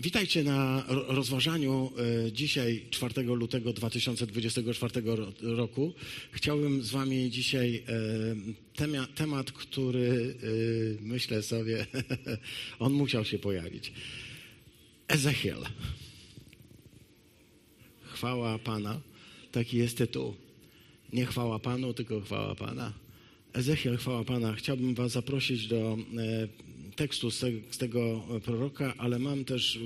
Witajcie na rozważaniu e, dzisiaj 4 lutego 2024 roku. Chciałbym z Wami dzisiaj e, temat, który e, myślę sobie, on musiał się pojawić. Ezechiel. Chwała Pana. Taki jest tytuł. Nie chwała Panu, tylko chwała Pana. Ezechiel, chwała Pana. Chciałbym Was zaprosić do tekstu z, z tego proroka, ale mam też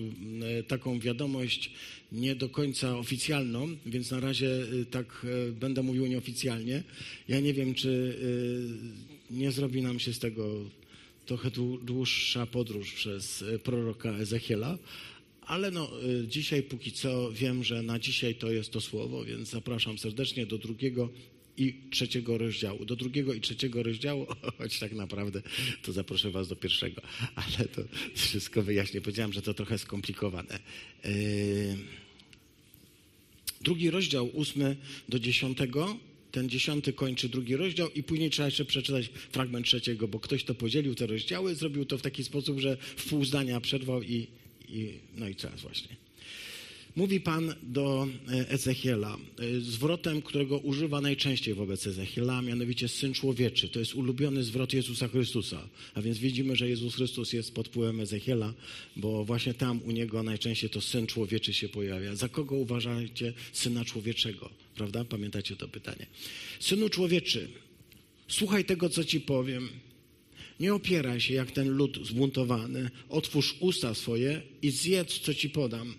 e, taką wiadomość nie do końca oficjalną, więc na razie e, tak e, będę mówił nieoficjalnie. Ja nie wiem, czy nie zrobi nam się z tego trochę dłuższa podróż przez proroka Ezechiela, ale no, dzisiaj póki co wiem, że na dzisiaj to jest to słowo, więc zapraszam serdecznie do drugiego i trzeciego rozdziału. Do drugiego i trzeciego rozdziału, choć tak naprawdę to zaproszę was do pierwszego, ale to wszystko wyjaśnię. Powiedziałem, że to trochę skomplikowane. Yy, drugi rozdział, ósmy do dziesiątego. Ten dziesiąty kończy drugi rozdział i później trzeba jeszcze przeczytać fragment trzeciego, bo ktoś to podzielił te rozdziały, zrobił to w taki sposób, że w pół zdania przerwał i, i no i czas właśnie. Mówi Pan do e, Ezechiela e, zwrotem, którego używa najczęściej wobec Ezechiela, mianowicie Syn Człowieczy. To jest ulubiony zwrot Jezusa Chrystusa. A więc widzimy, że Jezus Chrystus jest pod wpływem Ezechiela, bo właśnie tam u Niego najczęściej to Syn Człowieczy się pojawia. Za kogo uważacie Syna Człowieczego? Prawda? Pamiętacie to pytanie. Synu Człowieczy, słuchaj tego, co Ci powiem. Nie opieraj się jak ten lud zbuntowany. Otwórz usta swoje i zjedz, co Ci podam.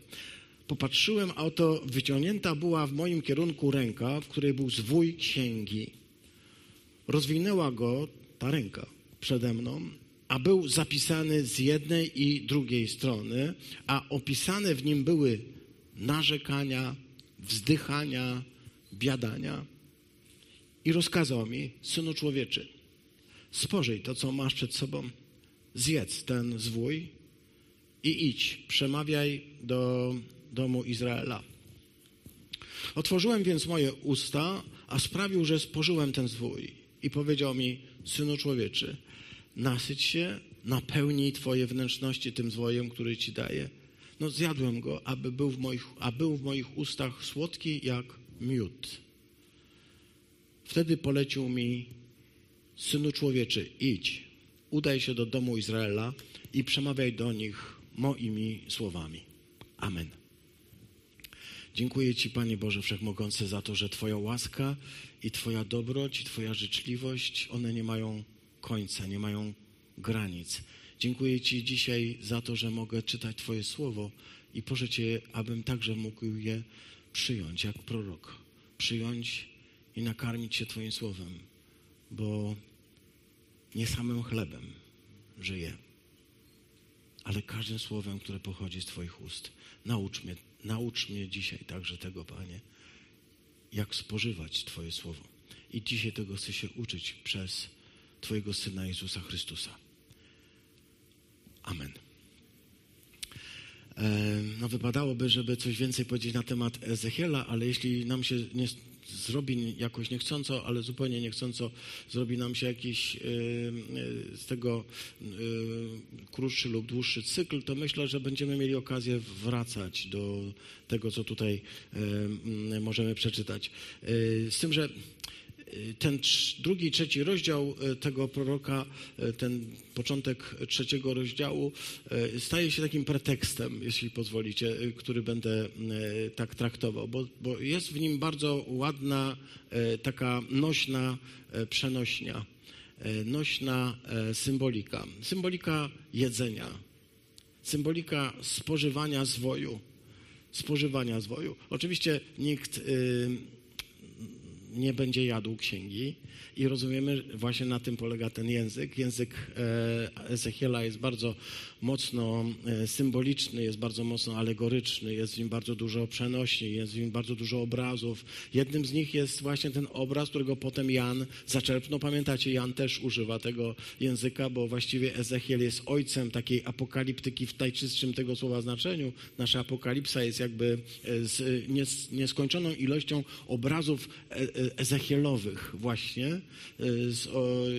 Popatrzyłem, a oto wyciągnięta była w moim kierunku ręka, w której był zwój księgi. Rozwinęła go ta ręka przede mną, a był zapisany z jednej i drugiej strony, a opisane w nim były narzekania, wzdychania, biadania. I rozkazał mi, synu człowieczy, spożyj to, co masz przed sobą, zjedz ten zwój i idź, przemawiaj do domu Izraela. Otworzyłem więc moje usta, a sprawił, że spożyłem ten zwój. I powiedział mi, synu człowieczy, nasyć się, napełnij twoje wnętrzności tym zwojem, który ci daję. No zjadłem go, aby był w moich, a był w moich ustach słodki jak miód. Wtedy polecił mi, synu człowieczy, idź, udaj się do domu Izraela i przemawiaj do nich moimi słowami. Amen. Dziękuję Ci, Panie Boże Wszechmogący, za to, że Twoja łaska i Twoja dobroć i Twoja życzliwość, one nie mają końca, nie mają granic. Dziękuję Ci dzisiaj za to, że mogę czytać Twoje słowo i proszę Cię, abym także mógł je przyjąć jak prorok. Przyjąć i nakarmić się Twoim słowem, bo nie samym chlebem żyję, ale każdym słowem, które pochodzi z Twoich ust. Naucz mnie Naucz mnie dzisiaj także tego, Panie, jak spożywać Twoje słowo. I dzisiaj tego chcę się uczyć przez Twojego Syna Jezusa Chrystusa. Amen. E, no, wypadałoby, żeby coś więcej powiedzieć na temat Ezechiela, ale jeśli nam się nie zrobi jakoś niechcąco, ale zupełnie niechcąco zrobi nam się jakiś e, e, z tego e, krótszy lub dłuższy cykl, to myślę, że będziemy mieli okazję wracać do tego, co tutaj możemy przeczytać. Z tym, że ten drugi, trzeci rozdział e, tego proroka, e, ten początek trzeciego rozdziału staje się takim pretekstem, jeśli pozwolicie, który będę tak traktował, bo, bo jest w nim bardzo ładna, taka nośna przenośnia, nośna symbolika. Symbolika jedzenia, symbolika spożywania zwoju. Spożywania zwoju. Oczywiście nikt nie będzie jadł księgi. I rozumiemy, właśnie na tym polega ten język. Język e, Ezechiela jest bardzo mocno e, symboliczny, jest bardzo mocno alegoryczny, jest w nim bardzo dużo przenośni, jest w nim bardzo dużo obrazów. Jednym z nich jest właśnie ten obraz, którego potem Jan zaczerpnął. Pamiętacie, Jan też używa tego języka, bo właściwie Ezechiel jest ojcem takiej apokaliptyki w najczystszym tego słowa znaczeniu. Nasza apokalipsa jest jakby e, z nieskończoną ilością obrazów Ezechielowych właśnie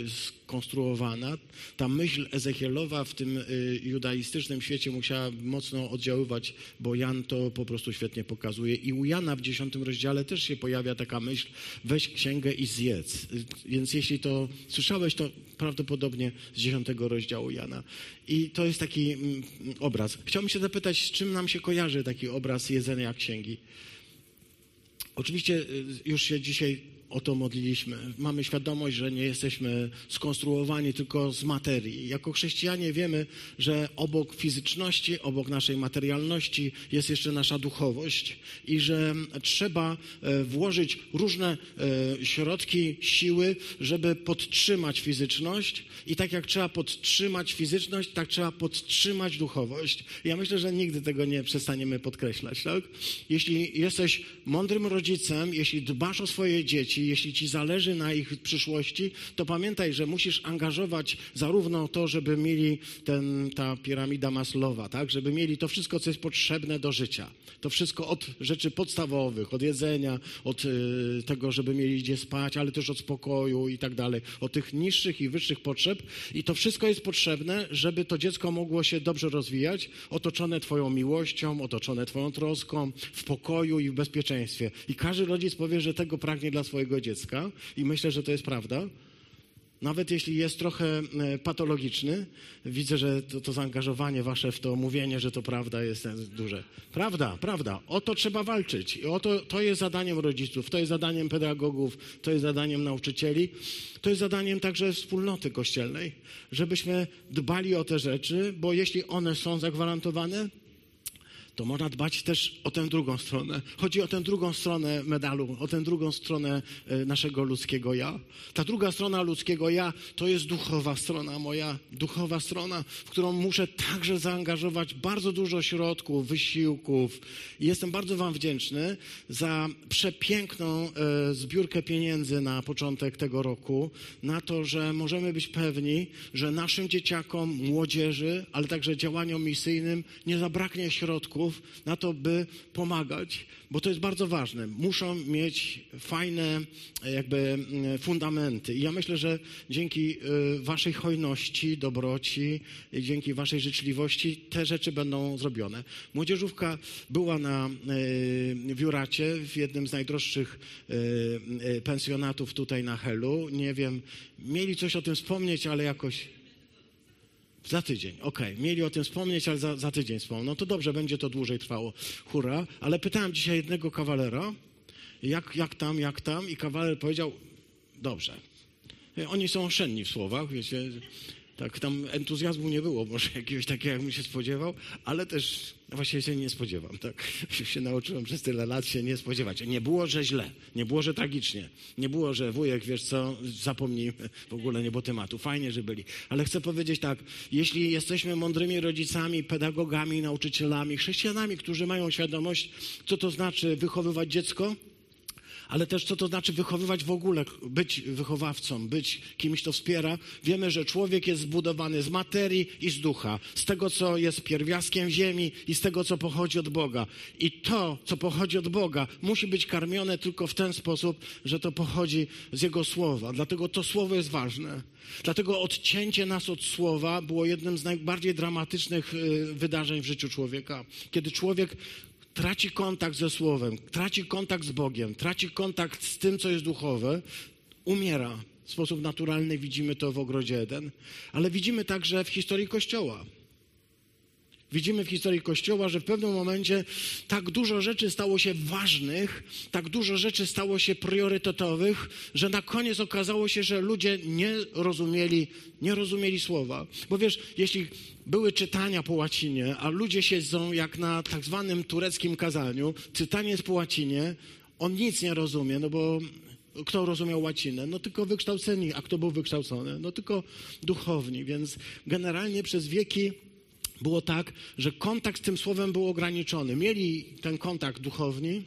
skonstruowana. Ta myśl Ezechielowa w tym judaistycznym świecie musiała mocno oddziaływać, bo Jan to po prostu świetnie pokazuje. I u Jana w dziesiątym rozdziale też się pojawia taka myśl, weź księgę i zjedz. Więc jeśli to słyszałeś, to prawdopodobnie z dziesiątego rozdziału Jana. I to jest taki mm, obraz. Chciałbym się zapytać, z czym nam się kojarzy taki obraz jedzenia księgi? Oczywiście y, już się dzisiaj o to modliliśmy. Mamy świadomość, że nie jesteśmy skonstruowani tylko z materii. Jako chrześcijanie wiemy, że obok fizyczności, obok naszej materialności jest jeszcze nasza duchowość i że trzeba e, włożyć różne e, środki, siły, żeby podtrzymać fizyczność i tak jak trzeba podtrzymać fizyczność, tak trzeba podtrzymać duchowość. Ja myślę, że nigdy tego nie przestaniemy podkreślać. Tak? Jeśli jesteś mądrym rodzicem, jeśli dbasz o swoje dzieci, jeśli ci zależy na ich przyszłości, to pamiętaj, że musisz angażować zarówno to, żeby mieli ten, ta piramida Maslowa, tak? żeby mieli to wszystko, co jest potrzebne do życia. To wszystko od rzeczy podstawowych, od jedzenia, od y, tego, żeby mieli gdzie spać, ale też od spokoju i tak dalej, od tych niższych i wyższych potrzeb. I to wszystko jest potrzebne, żeby to dziecko mogło się dobrze rozwijać, otoczone Twoją miłością, otoczone Twoją troską, w pokoju i w bezpieczeństwie. I każdy rodzic powie, że tego pragnie dla swojego dziecka i myślę, że to jest prawda. Nawet jeśli jest trochę e, patologiczny, widzę, że to, to, zaangażowanie wasze w to mówienie, że to prawda jest duże. Prawda, prawda. O to trzeba walczyć. I o to, to jest zadaniem rodziców, to jest zadaniem pedagogów, to jest zadaniem nauczycieli, to jest zadaniem także wspólnoty kościelnej, żebyśmy dbali o te rzeczy, bo jeśli one są zagwarantowane, to można dbać też o tę drugą stronę. Chodzi o tę drugą stronę medalu, o tę drugą stronę e, naszego ludzkiego ja. Ta druga strona ludzkiego ja to jest duchowa strona moja, duchowa strona, w którą muszę także zaangażować bardzo dużo środków, wysiłków. Jestem bardzo Wam wdzięczny za przepiękną e, zbiórkę pieniędzy na początek tego roku, na to, że możemy być pewni, że naszym dzieciakom, młodzieży, ale także działaniom misyjnym nie zabraknie środków na to, by pomagać, bo to jest bardzo ważne. Muszą mieć fajne jakby mm, fundamenty. I ja myślę, że dzięki y, waszej hojności, dobroci, dzięki waszej życzliwości te rzeczy będą zrobione. Młodzieżówka była na y, Wiuracie, w jednym z najdroższych pensjonatów tutaj na Helu. Nie wiem, mieli coś o tym wspomnieć, ale jakoś za tydzień, okej. Okay. Mieli o tym wspomnieć, ale za, za tydzień wspomną. No to dobrze, będzie to dłużej trwało. Hurra. Ale pytałem dzisiaj jednego kawalera, jak, jak tam, jak tam, i kawaler powiedział, dobrze. Oni są oszczędni w słowach, wiecie, tak, tam entuzjazmu nie było, może jakiegoś takiego, jakbym się spodziewał, ale też no właściwie się nie spodziewam, tak. Się nauczyłem przez tyle lat się nie spodziewać. Nie było, że źle, nie było, że tragicznie, nie było, że wujek, wiesz co, zapomnij, w ogóle nie było tematu. Fajnie, że byli. Ale chcę powiedzieć tak, jeśli jesteśmy mądrymi rodzicami, pedagogami, nauczycielami, chrześcijanami, którzy mają świadomość, co to znaczy wychowywać dziecko, ale też co to znaczy wychowywać w ogóle, być wychowawcą, być kimś, kto wspiera. Wiemy, że człowiek jest zbudowany z materii i z ducha, z tego, co jest pierwiastkiem ziemi i z tego, co pochodzi od Boga. I to, co pochodzi od Boga, musi być karmione tylko w ten sposób, że to pochodzi z Jego słowa. Dlatego to słowo jest ważne. Dlatego odcięcie nas od słowa było jednym z najbardziej dramatycznych y, wydarzeń w życiu człowieka. Kiedy człowiek traci kontakt ze Słowem, traci kontakt z Bogiem, traci kontakt z tym, co jest duchowe, umiera. W sposób naturalny widzimy to w ogrodzie Eden, ale widzimy także w historii Kościoła. Widzimy w historii Kościoła, że w pewnym momencie tak dużo rzeczy stało się ważnych, tak dużo rzeczy stało się priorytetowych, że na koniec okazało się, że ludzie nie rozumieli, nie rozumieli słowa. Bo wiesz, jeśli były czytania po łacinie, a ludzie siedzą jak na tak zwanym tureckim kazaniu, czytanie po łacinie, on nic nie rozumie, no bo kto rozumiał łacinę? No tylko wykształceni. A kto był wykształcony? No tylko duchowni. Więc generalnie przez wieki było tak, że kontakt z tym słowem był ograniczony. Mieli ten kontakt duchowni,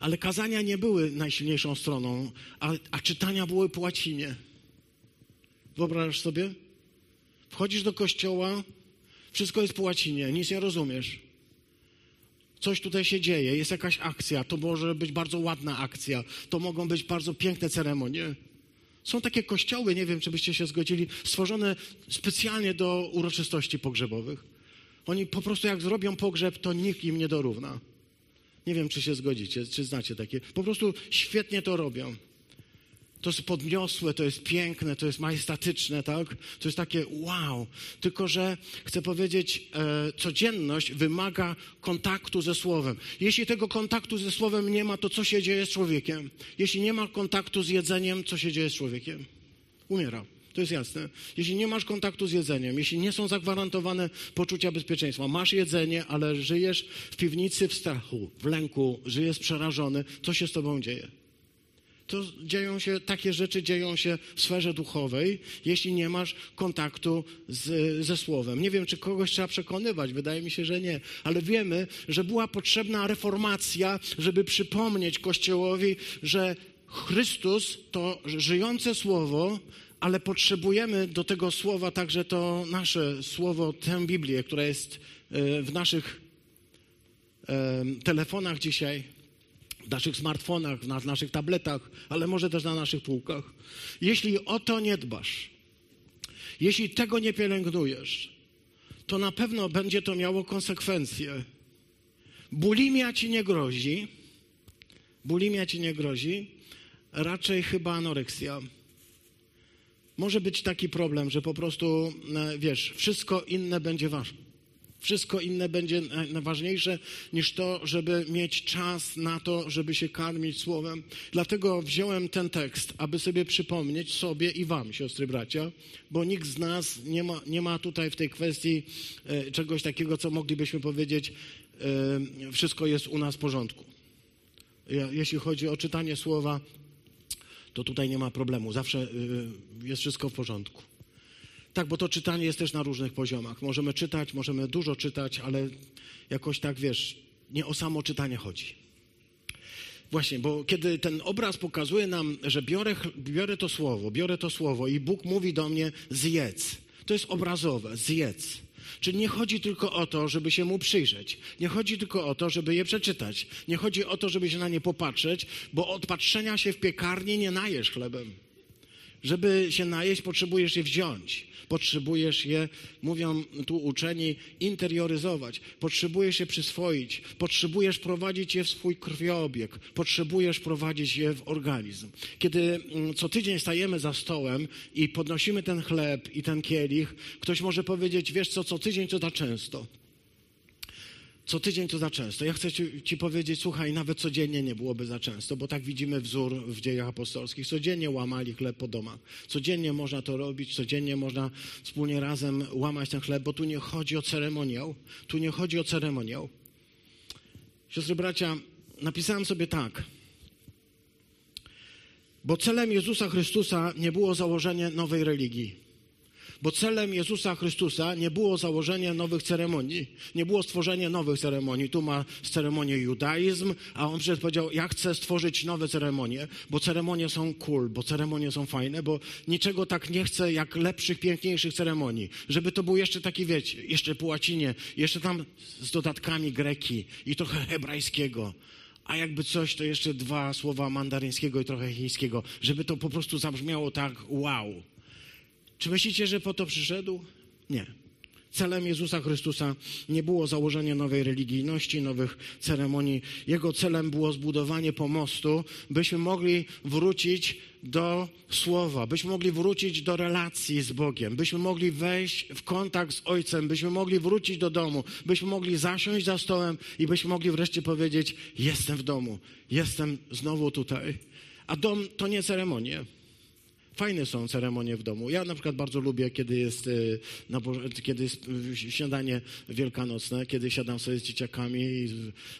ale kazania nie były najsilniejszą stroną, a, a czytania były po łacinie. Wyobrażasz sobie? Wchodzisz do kościoła, wszystko jest po łacinie, nic nie rozumiesz. Coś tutaj się dzieje, jest jakaś akcja, to może być bardzo ładna akcja, to mogą być bardzo piękne ceremonie. Są takie kościoły, nie wiem, czy byście się zgodzili, stworzone specjalnie do uroczystości pogrzebowych. Oni po prostu jak zrobią pogrzeb, to nikt im nie dorówna. Nie wiem, czy się zgodzicie, czy znacie takie. Po prostu świetnie to robią. To jest podniosłe, to jest piękne, to jest majestatyczne, tak? To jest takie wow. Tylko, że chcę powiedzieć, e, codzienność wymaga kontaktu ze Słowem. Jeśli tego kontaktu ze Słowem nie ma, to co się dzieje z człowiekiem? Jeśli nie ma kontaktu z jedzeniem, co się dzieje z człowiekiem? Umiera. To jest jasne. Jeśli nie masz kontaktu z jedzeniem, jeśli nie są zagwarantowane poczucia bezpieczeństwa, masz jedzenie, ale żyjesz w piwnicy w strachu, w lęku, żyjesz przerażony, co się z tobą dzieje? To dzieją się, takie rzeczy dzieją się w sferze duchowej, jeśli nie masz kontaktu z, ze Słowem. Nie wiem, czy kogoś trzeba przekonywać, wydaje mi się, że nie, ale wiemy, że była potrzebna reformacja, żeby przypomnieć Kościołowi, że Chrystus to żyjące Słowo, ale potrzebujemy do tego Słowa także to nasze Słowo, tę Biblię, która jest e, w naszych e, telefonach dzisiaj w naszych smartfonach, na naszych tabletach, ale może też na naszych półkach. Jeśli o to nie dbasz, jeśli tego nie pielęgnujesz, to na pewno będzie to miało konsekwencje. Bulimia ci nie grozi, bulimia ci nie grozi, raczej chyba anoreksja. Może być taki problem, że po prostu, e, wiesz, wszystko inne będzie ważne wszystko inne będzie najważniejsze niż to, żeby mieć czas na to, żeby się karmić słowem. Dlatego wziąłem ten tekst, aby sobie przypomnieć sobie i wam, siostry bracia, bo nikt z nas nie ma, nie ma tutaj w tej kwestii e, czegoś takiego, co moglibyśmy powiedzieć, e, wszystko jest u nas w porządku. Jeśli chodzi o czytanie słowa, to tutaj nie ma problemu. Zawsze e, jest wszystko w porządku. Tak, bo to czytanie jest też na różnych poziomach. Możemy czytać, możemy dużo czytać, ale jakoś tak, wiesz, nie o samo czytanie chodzi. Właśnie, bo kiedy ten obraz pokazuje nam, że biorę, biorę to słowo, biorę to słowo i Bóg mówi do mnie zjedz. To jest obrazowe, zjedz. Czyli nie chodzi tylko o to, żeby się mu przyjrzeć. Nie chodzi tylko o to, żeby je przeczytać. Nie chodzi o to, żeby się na nie popatrzeć, bo od patrzenia się w piekarni nie najesz chlebem. Żeby się najeść, potrzebujesz je wziąć. Potrzebujesz je, mówią tu uczeni, interioryzować. Potrzebujesz je przyswoić. Potrzebujesz prowadzić je w swój krwiobieg. Potrzebujesz prowadzić je w organizm. Kiedy mm, co tydzień stajemy za stołem i podnosimy ten chleb i ten kielich, ktoś może powiedzieć, wiesz co, co tydzień to za często co tydzień to za często. Ja chcę ci, ci, powiedzieć, słuchaj, nawet codziennie nie byłoby za często, bo tak widzimy wzór w dziejach apostolskich. Codziennie łamali chleb po domach. Codziennie można to robić, codziennie można wspólnie razem łamać ten chleb, bo tu nie chodzi o ceremoniał. Tu nie chodzi o ceremoniał. Siostry bracia, napisałem sobie tak. Bo celem Jezusa Chrystusa nie było założenie nowej religii bo celem Jezusa Chrystusa nie było założenie nowych ceremonii, nie było stworzenie nowych ceremonii. Tu ma ceremonię judaizm, a on przecież powiedział, ja chcę stworzyć nowe ceremonie, bo ceremonie są cool, bo ceremonie są fajne, bo niczego tak nie chcę jak lepszych, piękniejszych ceremonii. Żeby to był jeszcze taki, wiecie, jeszcze po łacinie, jeszcze tam z dodatkami greki i trochę hebrajskiego a jakby coś, to jeszcze dwa słowa mandaryńskiego i trochę chińskiego, żeby to po prostu zabrzmiało tak wow. Czy myślicie, że po to przyszedł? Nie. Celem Jezusa Chrystusa nie było założenie nowej religijności, nowych ceremonii. Jego celem było zbudowanie pomostu, byśmy mogli wrócić do Słowa, byśmy mogli wrócić do relacji z Bogiem, byśmy mogli wejść w kontakt z Ojcem, byśmy mogli wrócić do domu, byśmy mogli zasiąść za stołem i byśmy mogli wreszcie powiedzieć: Jestem w domu, jestem znowu tutaj. A dom to nie ceremonie. Fajne są ceremonie w domu. Ja na przykład bardzo lubię, kiedy jest, y, kiedy jest śniadanie wielkanocne, kiedy siadam sobie z dzieciakami, z,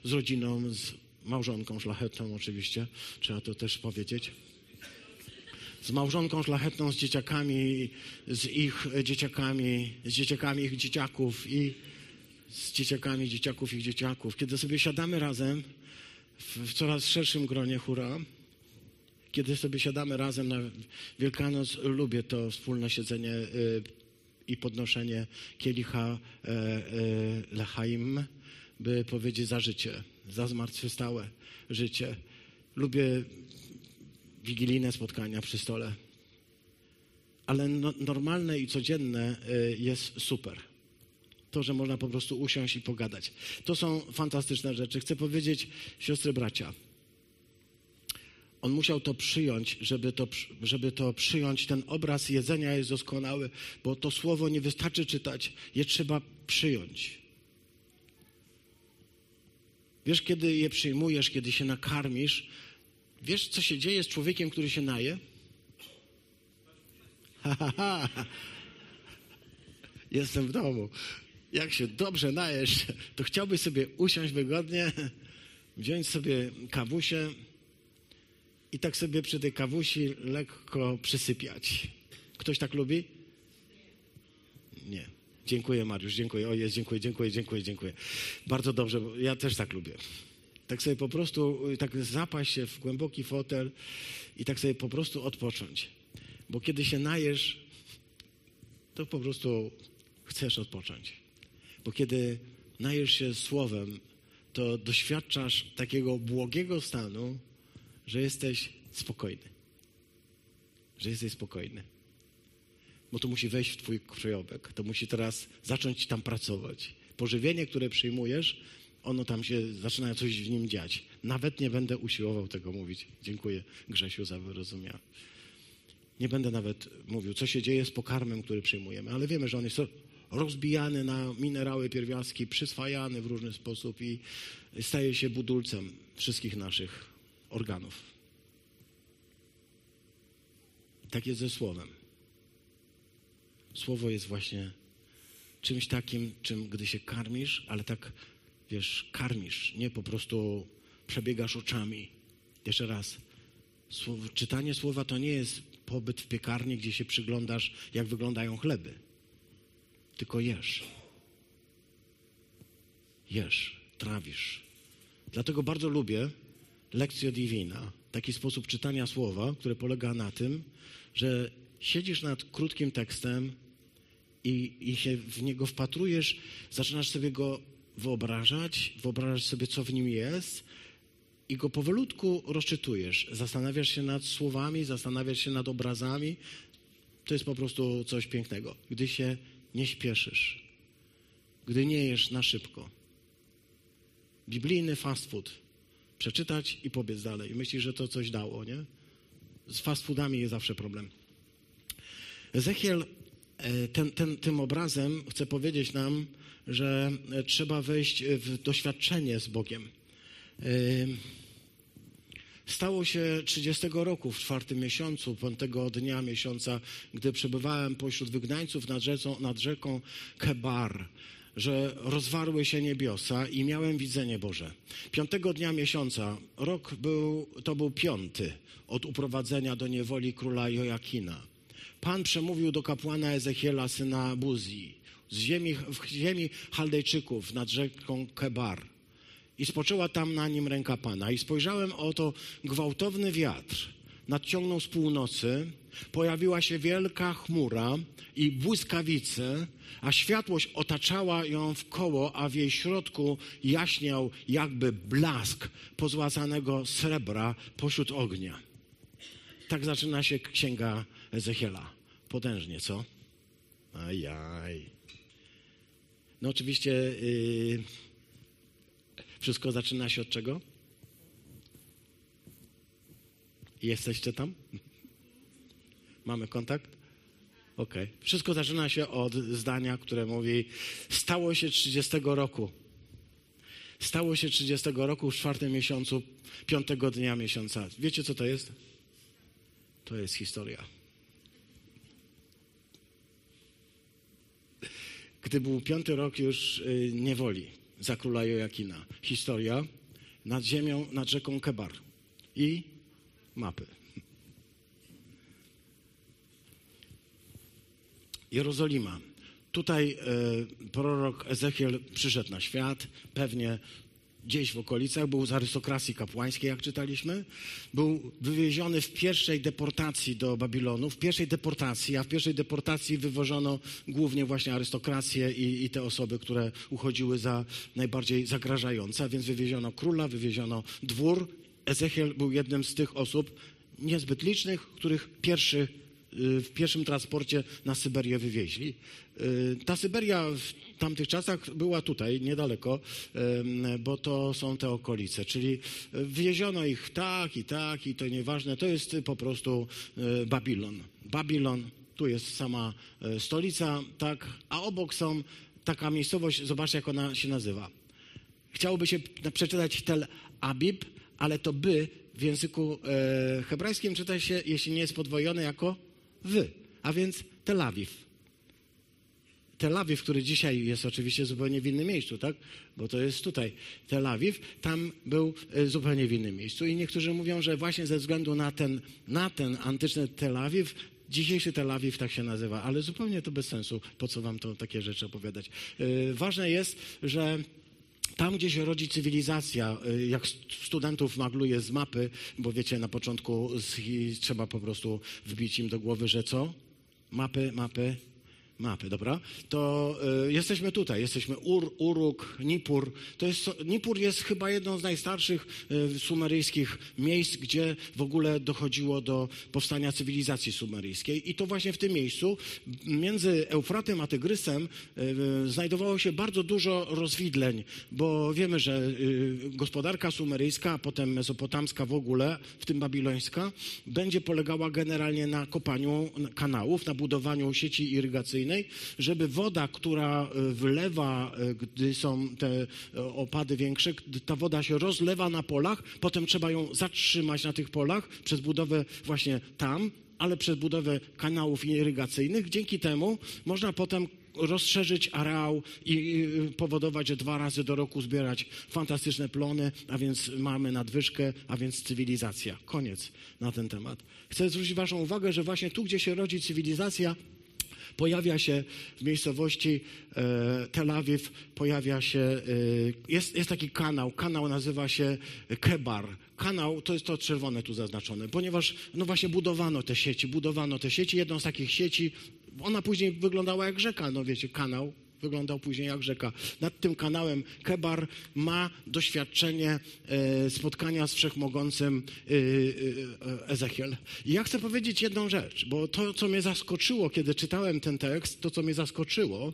z rodziną, z małżonką szlachetną oczywiście, trzeba to też powiedzieć. Z małżonką szlachetną, z dzieciakami, z ich dzieciakami, z dzieciakami ich dzieciaków i z dzieciakami dzieciaków ich dzieciaków. Kiedy sobie siadamy razem w, w coraz szerszym gronie hura, kiedy sobie siadamy razem na Wielkanoc, lubię to wspólne siedzenie y, i podnoszenie kielicha e, e, lechaim, by powiedzieć za życie, za zmartwychwstałe życie. Lubię wigilijne spotkania przy stole. Ale no, normalne i codzienne y, jest super. To, że można po prostu usiąść i pogadać. To są fantastyczne rzeczy. Chcę powiedzieć, siostry, bracia, on musiał to przyjąć, żeby to, żeby to przyjąć. Ten obraz jedzenia jest doskonały, bo to słowo nie wystarczy czytać, je trzeba przyjąć. Wiesz, kiedy je przyjmujesz, kiedy się nakarmisz, wiesz, co się dzieje z człowiekiem, który się naje? Ha. Jestem w domu. Jak się dobrze najesz, to chciałbyś sobie usiąść wygodnie, wziąć sobie kawusie i tak sobie przy tej kawusi lekko przysypiać. Ktoś tak lubi? Nie. Dziękuję, Mariusz, dziękuję. O jest, dziękuję, dziękuję, dziękuję, dziękuję. Bardzo dobrze, bo ja też tak lubię. Tak sobie po prostu, tak zapaść się w głęboki fotel i tak sobie po prostu odpocząć. Bo kiedy się najesz, to po prostu chcesz odpocząć. Bo kiedy najesz się słowem, to doświadczasz takiego błogiego stanu, że jesteś spokojny. Że jesteś spokojny. Bo to musi wejść w twój krajobek. To musi teraz zacząć tam pracować. Pożywienie, które przyjmujesz, ono tam się zaczyna coś w nim dziać. Nawet nie będę usiłował tego mówić. Dziękuję Grzesiu za wyrozumienie. Nie będę nawet mówił, co się dzieje z pokarmem, który przyjmujemy, ale wiemy, że on jest rozbijany na minerały, pierwiastki, przyswajany w różny sposób i staje się budulcem wszystkich naszych organów. Tak jest ze słowem. Słowo jest właśnie czymś takim, czym gdy się karmisz, ale tak, wiesz, karmisz, nie po prostu przebiegasz oczami. Jeszcze raz. Słowo, czytanie słowa to nie jest pobyt w piekarni, gdzie się przyglądasz, jak wyglądają chleby. Tylko jesz. Jesz, trawisz. Dlatego bardzo lubię lekcja divina, taki sposób czytania słowa, który polega na tym, że siedzisz nad krótkim tekstem i, i się w niego wpatrujesz, zaczynasz sobie go wyobrażać, wyobrażasz sobie, co w nim jest i go powolutku rozczytujesz. Zastanawiasz się nad słowami, zastanawiasz się nad obrazami. To jest po prostu coś pięknego. Gdy się nie śpieszysz, gdy nie jesz na szybko. Biblijny fast food przeczytać i pobiec dalej. Myślisz, że to coś dało, nie? Z fast foodami jest zawsze problem. Ezechiel e, ten, ten, tym obrazem chce powiedzieć nam, że e, trzeba wejść w doświadczenie z Bogiem. E, stało się 30 roku, w czwartym miesiącu, piątego dnia miesiąca, gdy przebywałem pośród wygnańców nad rzeką, nad rzeką Kebar że rozwarły się niebiosa i miałem widzenie Boże. Piątego dnia miesiąca, rok był, to był piąty od uprowadzenia do niewoli króla Joakina. Pan przemówił do kapłana Ezechiela, syna Buzji, z ziemi, w ziemi Chaldejczyków nad rzeką Kebar. I spoczęła tam na nim ręka Pana. I spojrzałem, oto gwałtowny wiatr nadciągnął z północy, pojawiła się wielka chmura i błyskawice, a światłość otaczała ją w koło, a w jej środku jaśniał jakby blask pozłacanego srebra pośród ognia. Tak zaczyna się księga Ezechiela. Potężnie, co? Ajaj. No oczywiście yy, wszystko zaczyna się od czego? Jesteście tam? Mamy kontakt? Okay. Wszystko zaczyna się od zdania, które mówi: Stało się 30 roku. Stało się 30 roku w czwartym miesiącu, piątego dnia miesiąca. Wiecie, co to jest? To jest historia. Gdy był piąty rok już y, niewoli za króla Joakina. Historia nad ziemią, nad rzeką Kebar. I mapy. Jerozolima. Tutaj e, prorok Ezechiel przyszedł na świat, pewnie gdzieś w okolicach, był z arystokracji kapłańskiej, jak czytaliśmy. Był wywieziony w pierwszej deportacji do Babilonu, w pierwszej deportacji, a w pierwszej deportacji wywożono głównie właśnie arystokrację i, i te osoby, które uchodziły za najbardziej zagrażające, a więc wywieziono króla, wywieziono dwór. Ezechiel był jednym z tych osób, niezbyt licznych, których pierwszy w pierwszym transporcie na Syberię wywieźli. Y, ta Syberia w tamtych czasach była tutaj, niedaleko, bo to są te okolice, czyli wywieziono ich tak i tak i to nieważne, to jest po prostu y, Babilon. Babilon, tu jest sama y, stolica, tak, a obok są taka miejscowość, zobaczcie jak ona się nazywa. Chciałoby się przeczytać Tel Abib, ale to by w języku e, hebrajskim czyta się, jeśli nie jest podwojone, jako wy, a więc Tel Awiw. Tel Awiw, który dzisiaj jest oczywiście zupełnie w innym miejscu, tak? Bo to jest tutaj Tel Awiw, tam był e, zupełnie w innym miejscu. I niektórzy mówią, że właśnie ze względu na ten, na ten antyczny Tel Awiw, dzisiejszy Tel Awiw tak się nazywa, ale zupełnie to bez sensu, po co wam to takie rzeczy opowiadać. Yy, ważne jest, że tam, gdzie się rodzi cywilizacja, y, jak studentów magluje z mapy, bo wiecie, na początku trzeba po prostu wbić im do głowy, że co? Mapy, mapy, mapy, dobra? To y, jesteśmy tutaj, jesteśmy Ur, Uruk, Nipur. To jest, Nipur jest chyba jedną z najstarszych y, sumeryjskich miejsc, gdzie w ogóle dochodziło do powstania cywilizacji sumeryjskiej. I to właśnie w tym miejscu, między Eufratem a Tygrysem, y, znajdowało się bardzo dużo rozwidleń, bo wiemy, że y, gospodarka sumeryjska, a potem mesopotamska w ogóle, w tym babilońska, będzie polegała generalnie na kopaniu kanałów, na budowaniu sieci irygacyjnej, żeby woda, która e, wlewa, e, gdy są te e, opady większe, ta woda się rozlewa na polach, potem trzeba ją zatrzymać na tych polach przez budowę właśnie tam, ale przez budowę kanałów irygacyjnych. Dzięki temu można potem rozszerzyć areał i powodować, że dwa razy do roku zbierać fantastyczne plony, a więc mamy nadwyżkę, a więc cywilizacja. Koniec na ten temat. Chcę zwrócić Waszą uwagę, że właśnie tu, gdzie się rodzi cywilizacja, pojawia się w miejscowości e, Tel Awiw, pojawia się, e, jest, jest taki kanał, kanał nazywa się Kebar. Kanał to jest to czerwone tu zaznaczone, ponieważ no właśnie budowano te sieci, budowano te sieci. Jedną z takich sieci, ona później wyglądała jak rzeka, no wiecie, kanał, wyglądał później jak rzeka. Nad tym kanałem Kebar ma doświadczenie e, spotkania z wszechmogącym e, e, Ezechiel. I ja chcę powiedzieć jedną rzecz, bo to, co mnie zaskoczyło, kiedy czytałem ten tekst, to, co mnie zaskoczyło,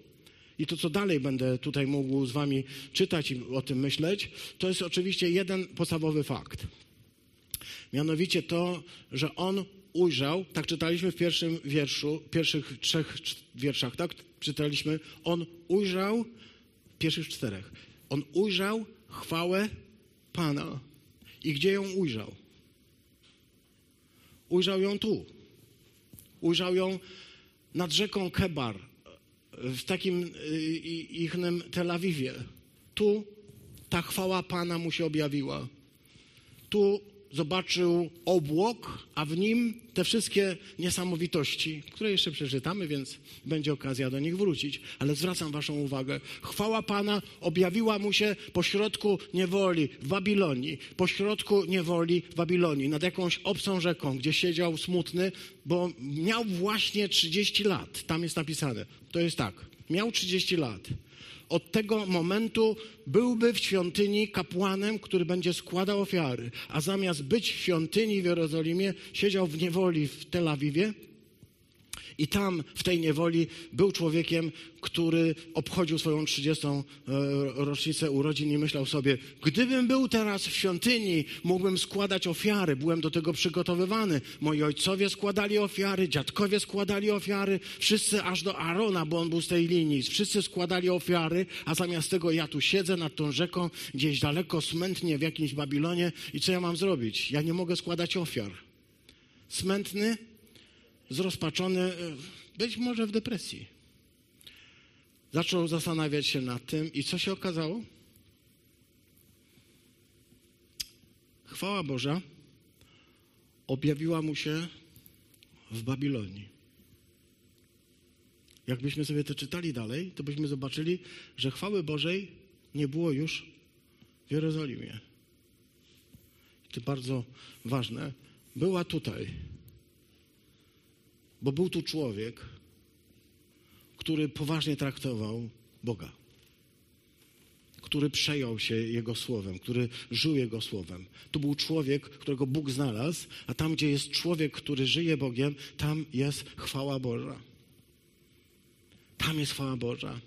i to, co dalej będę tutaj mógł z wami czytać i o tym myśleć, to jest oczywiście jeden podstawowy fakt. Mianowicie to, że on ujrzał, tak czytaliśmy w pierwszym wierszu, pierwszych trzech wierszach, tak? Czytaliśmy, on ujrzał, pierwszych czterech, on ujrzał chwałę Pana. I gdzie ją ujrzał? Ujrzał ją tu. Ujrzał ją nad rzeką Kebar, w takim y, ichnym Tel Awiwie. Tu ta chwała Pana mu się objawiła. Tu zobaczył obłok, a w nim te wszystkie niesamowitości, które jeszcze przeczytamy, więc będzie okazja do nich wrócić. Ale zwracam Waszą uwagę. Chwała Pana objawiła mu się pośrodku niewoli w Babilonii. Pośrodku niewoli w Babilonii, nad jakąś obcą rzeką, gdzie siedział smutny, bo miał właśnie 30 lat. Tam jest napisane. To jest tak. Miał 30 lat od tego momentu byłby w świątyni kapłanem, który będzie składał ofiary, a zamiast być w świątyni w Jerozolimie, siedział w niewoli w Tel Awiwie i tam, w tej niewoli, był człowiekiem, który obchodził swoją 30. E, rocznicę urodzin i myślał sobie, gdybym był teraz w świątyni, mógłbym składać ofiary. Byłem do tego przygotowywany. Moi ojcowie składali ofiary, dziadkowie składali ofiary, wszyscy aż do Arona, bo on był z tej linii. Wszyscy składali ofiary, a zamiast tego ja tu siedzę nad tą rzeką, gdzieś daleko, smętnie w jakimś Babilonie i co ja mam zrobić? Ja nie mogę składać ofiar. Smętny, zrozpaczony, e, być może w depresji. Zaczął zastanawiać się nad tym i co się okazało? Chwała Boża objawiła mu się w Babilonii. Jakbyśmy sobie to czytali dalej, to byśmy zobaczyli, że chwały Bożej nie było już w Jerozolimie. To bardzo ważne. Była tutaj, bo był tu człowiek, który poważnie traktował Boga, który przejął się Jego słowem, który żył Jego słowem. To był człowiek, którego Bóg znalazł, a tam, gdzie jest człowiek, który żyje Bogiem, tam jest chwała Boża. Tam jest chwała Boża.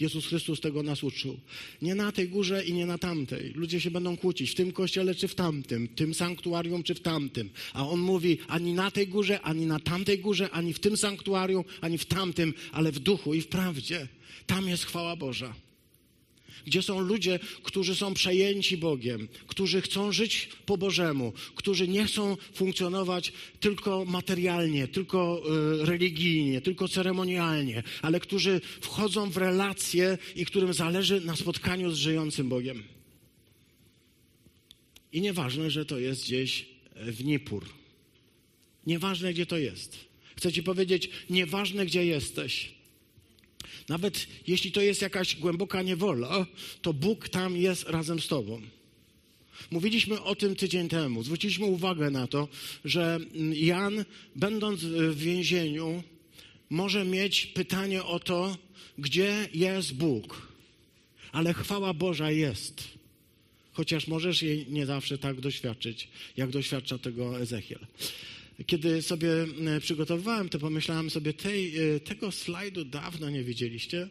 Jezus Chrystus tego nas uczył. Nie na tej górze i nie na tamtej. Ludzie się będą kłócić w tym kościele czy w tamtym, w tym sanktuarium czy w tamtym. A on mówi ani na tej górze, ani na tamtej górze, ani w tym sanktuarium, ani w tamtym, ale w duchu i w prawdzie. Tam jest chwała Boża gdzie są ludzie, którzy są przejęci Bogiem, którzy chcą żyć po Bożemu, którzy nie chcą funkcjonować tylko materialnie, tylko y, religijnie, tylko ceremonialnie, ale którzy wchodzą w relacje i którym zależy na spotkaniu z żyjącym Bogiem. I nieważne, że to jest gdzieś w Niepur. Nieważne, gdzie to jest. Chcę ci powiedzieć, nieważne, gdzie jesteś. Nawet jeśli to jest jakaś głęboka niewola, to Bóg tam jest razem z tobą. Mówiliśmy o tym tydzień temu. Zwróciliśmy uwagę na to, że Jan, będąc w więzieniu, może mieć pytanie o to, gdzie jest Bóg. Ale chwała Boża jest. Chociaż możesz jej nie zawsze tak doświadczyć, jak doświadcza tego Ezechiel. Kiedy sobie e, przygotowywałem, to pomyślałem sobie, tej, e, tego slajdu dawno nie widzieliście.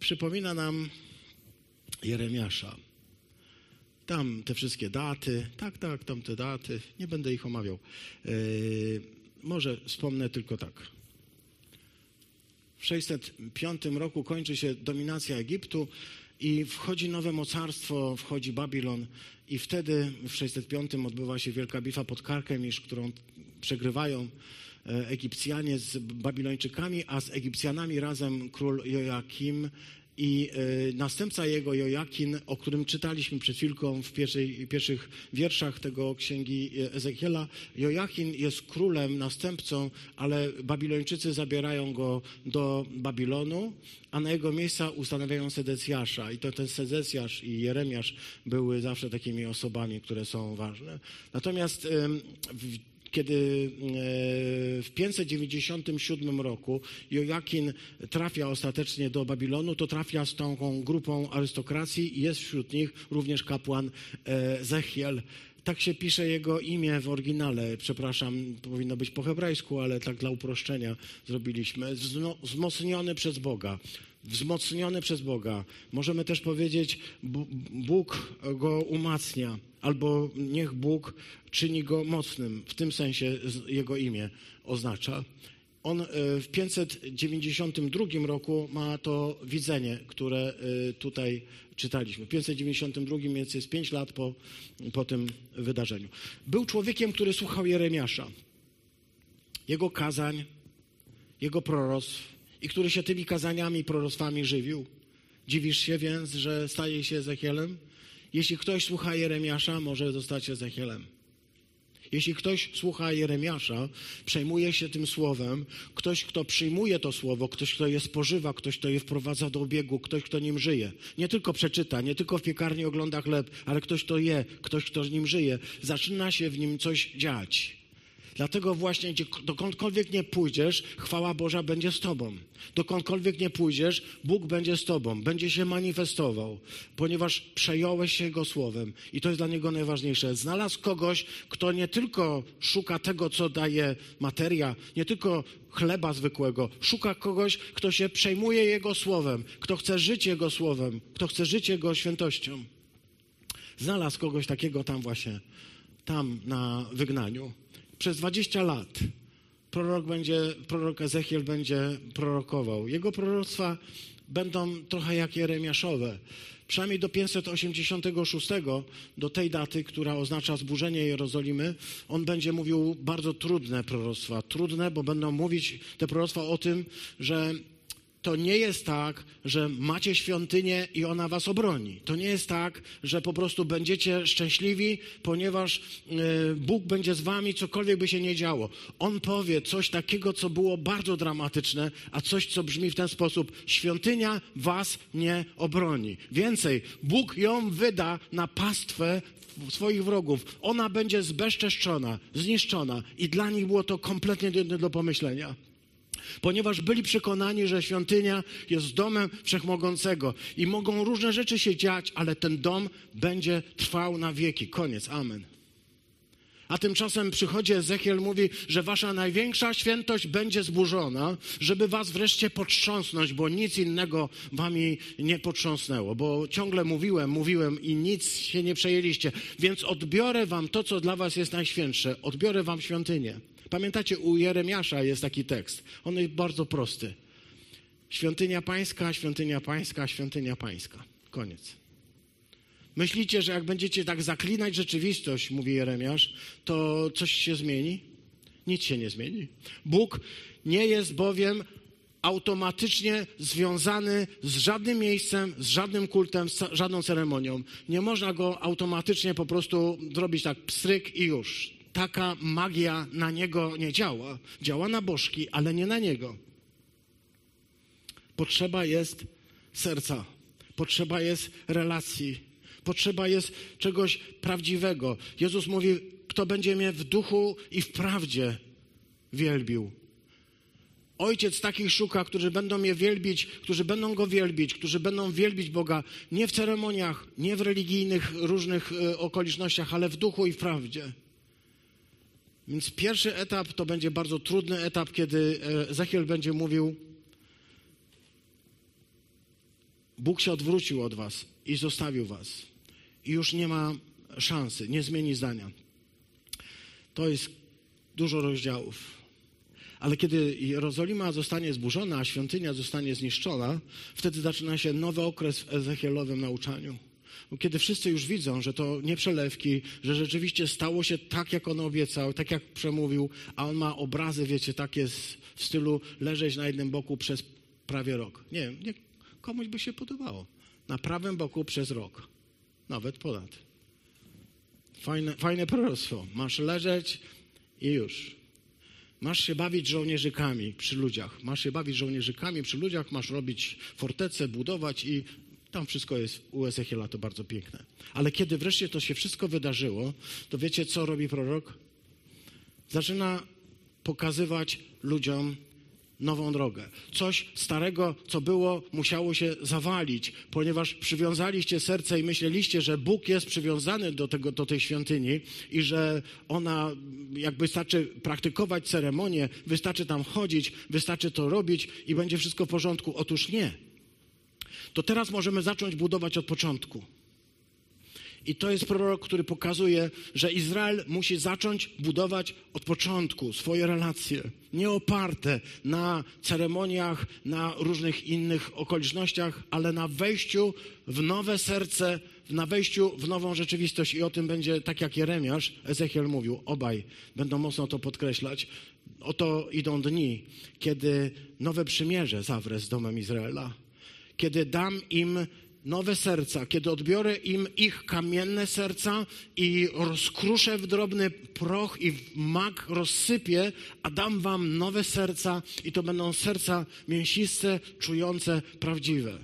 Przypomina nam Jeremiasza. Tam te wszystkie daty, tak, tak, tam te daty, nie będę ich omawiał. Yy, może wspomnę tylko tak. W 605 roku kończy się dominacja Egiptu i wchodzi nowe mocarstwo, wchodzi Babilon i wtedy w 605 odbywa się wielka bitwa pod Karkemisz, którą przegrywają e, Egipcjanie z Babilończykami, a z Egipcjanami razem król Joakim i y, następca jego, Jojakin, o którym czytaliśmy przed chwilką w pierwszej, pierwszych wierszach tego księgi Ezechiela, Jojakin jest królem, następcą, ale Babilończycy zabierają go do Babilonu, a na jego miejsca ustanawiają Sedecjasza. I to ten Sedecjasz i Jeremiasz były zawsze takimi osobami, które są ważne. Natomiast w kiedy e, w 597 roku Joakin trafia ostatecznie do Babilonu, to trafia z tą grupą arystokracji i jest wśród nich również kapłan e, Zechiel. Tak się pisze jego imię w oryginale. Przepraszam, powinno być po hebrajsku, ale tak dla uproszczenia zrobiliśmy. Wzmocniony przez Boga wzmocniony przez Boga. Możemy też powiedzieć, Bóg go umacnia, albo niech Bóg czyni go mocnym. W tym sensie jego imię oznacza. On e, w 592 roku ma to widzenie, które e, tutaj czytaliśmy. W 592 więc jest 5 lat po, po tym wydarzeniu. Był człowiekiem, który słuchał Jeremiasza. Jego kazań, jego proroctw, i który się tymi kazaniami i proroctwami żywił. Dziwisz się więc, że staje się Ezechielem? Jeśli ktoś słucha Jeremiasza, może zostać Ezechielem. Jeśli ktoś słucha Jeremiasza, przejmuje się tym słowem, ktoś, kto przyjmuje to słowo, ktoś, kto je spożywa, ktoś, kto je wprowadza do obiegu, ktoś, kto nim żyje. Nie tylko przeczyta, nie tylko w piekarni ogląda chleb, ale ktoś, kto je, ktoś, kto nim żyje, zaczyna się w nim coś dziać. Dlatego właśnie, dokądkolwiek nie pójdziesz, chwała Boża będzie z tobą. Dokądkolwiek nie pójdziesz, Bóg będzie z tobą, będzie się manifestował, ponieważ przejąłeś się Jego słowem i to jest dla Niego najważniejsze. Znalazł kogoś, kto nie tylko szuka tego, co daje materia, nie tylko chleba zwykłego, szuka kogoś, kto się przejmuje Jego słowem, kto chce żyć Jego słowem, kto chce żyć Jego świętością. Znalazł kogoś takiego tam właśnie, tam na wygnaniu przez 20 lat prorok, będzie, prorok Ezechiel będzie prorokował. Jego proroctwa będą trochę jak Jeremiaszowe. Przynajmniej do 586, do tej daty, która oznacza zburzenie Jerozolimy, on będzie mówił bardzo trudne proroctwa. Trudne, bo będą mówić te proroctwa o tym, że to nie jest tak, że macie świątynię i ona was obroni. To nie jest tak, że po prostu będziecie szczęśliwi, ponieważ e, Bóg będzie z wami, cokolwiek by się nie działo. On powie coś takiego, co było bardzo dramatyczne, a coś, co brzmi w ten sposób: świątynia was nie obroni. Więcej, Bóg ją wyda na pastwę swoich wrogów. Ona będzie zbezczeszczona, zniszczona i dla nich było to kompletnie nie do pomyślenia ponieważ byli przekonani, że świątynia jest domem wszechmogącego i mogą różne rzeczy się dziać, ale ten dom będzie trwał na wieki. Koniec. Amen. A tymczasem przychodzi Ezechiel, mówi, że wasza największa świętość będzie zburzona, żeby was wreszcie potrząsnąć, bo nic innego wami nie potrząsnęło. Bo ciągle mówiłem, mówiłem i nic się nie przejęliście. Więc odbiorę wam to, co dla was jest najświętsze. Odbiorę wam świątynię. Pamiętacie, u Jeremiasza jest taki tekst. On jest bardzo prosty. Świątynia pańska, świątynia pańska, świątynia pańska. Koniec. Myślicie, że jak będziecie tak zaklinać rzeczywistość, mówi Jeremiasz, to coś się zmieni? Nic się nie zmieni. Bóg nie jest bowiem automatycznie związany z żadnym miejscem, z żadnym kultem, z żadną ceremonią. Nie można go automatycznie po prostu zrobić tak pstryk i już taka magia na niego nie działa. Działa na bożki, ale nie na niego. Potrzeba jest serca, potrzeba jest relacji, potrzeba jest czegoś prawdziwego. Jezus mówi: Kto będzie mnie w duchu i w prawdzie wielbił. Ojciec takich szuka, którzy będą mnie wielbić, którzy będą go wielbić, którzy będą wielbić Boga nie w ceremoniach, nie w religijnych różnych e, okolicznościach, ale w duchu i w prawdzie. Więc pierwszy etap to będzie bardzo trudny etap, kiedy e, Ezechiel będzie mówił: Bóg się odwrócił od was i zostawił was. I już nie ma szansy, nie zmieni zdania. To jest dużo rozdziałów. Ale kiedy Jerozolima zostanie zburzona, a świątynia zostanie zniszczona, wtedy zaczyna się nowy okres w Ezechielowym nauczaniu kiedy wszyscy już widzą, że to nie przelewki, że rzeczywiście stało się tak, jak on obiecał, tak jak przemówił, a on ma obrazy, wiecie, takie w stylu leżeć na jednym boku przez prawie rok. Nie wiem, nie, komuś by się podobało. Na prawym boku przez rok. Nawet ponad. Fajne, fajne proroctwo. Masz leżeć i już. Masz się bawić żołnierzykami przy ludziach. Masz się bawić żołnierzykami przy ludziach, masz robić fortece, budować i tam wszystko jest u Ezechiela to bardzo piękne. Ale kiedy wreszcie to się wszystko wydarzyło, to wiecie, co robi prorok? Zaczyna pokazywać ludziom nową drogę. Coś starego, co było, musiało się zawalić, ponieważ przywiązaliście serce i myśleliście, że Bóg jest przywiązany do, tego, do tej świątyni i że ona, jakby wystarczy praktykować ceremonię, wystarczy tam chodzić, wystarczy to robić i będzie wszystko w porządku. Otóż nie to teraz możemy zacząć budować od początku. I to jest prorok, który pokazuje, że Izrael musi zacząć budować od początku swoje relacje, nie oparte na ceremoniach, na różnych innych okolicznościach, ale na wejściu w nowe serce, na wejściu w nową rzeczywistość. I o tym będzie, tak jak Jeremiasz, Ezechiel mówił, obaj będą mocno to podkreślać. Oto idą dni, kiedy nowe przymierze zawrę z domem Izraela kiedy dam im nowe serca, kiedy odbiorę im ich kamienne serca i rozkruszę w drobny proch i w mak rozsypię, a dam wam nowe serca i to będą serca mięsiste, czujące, prawdziwe.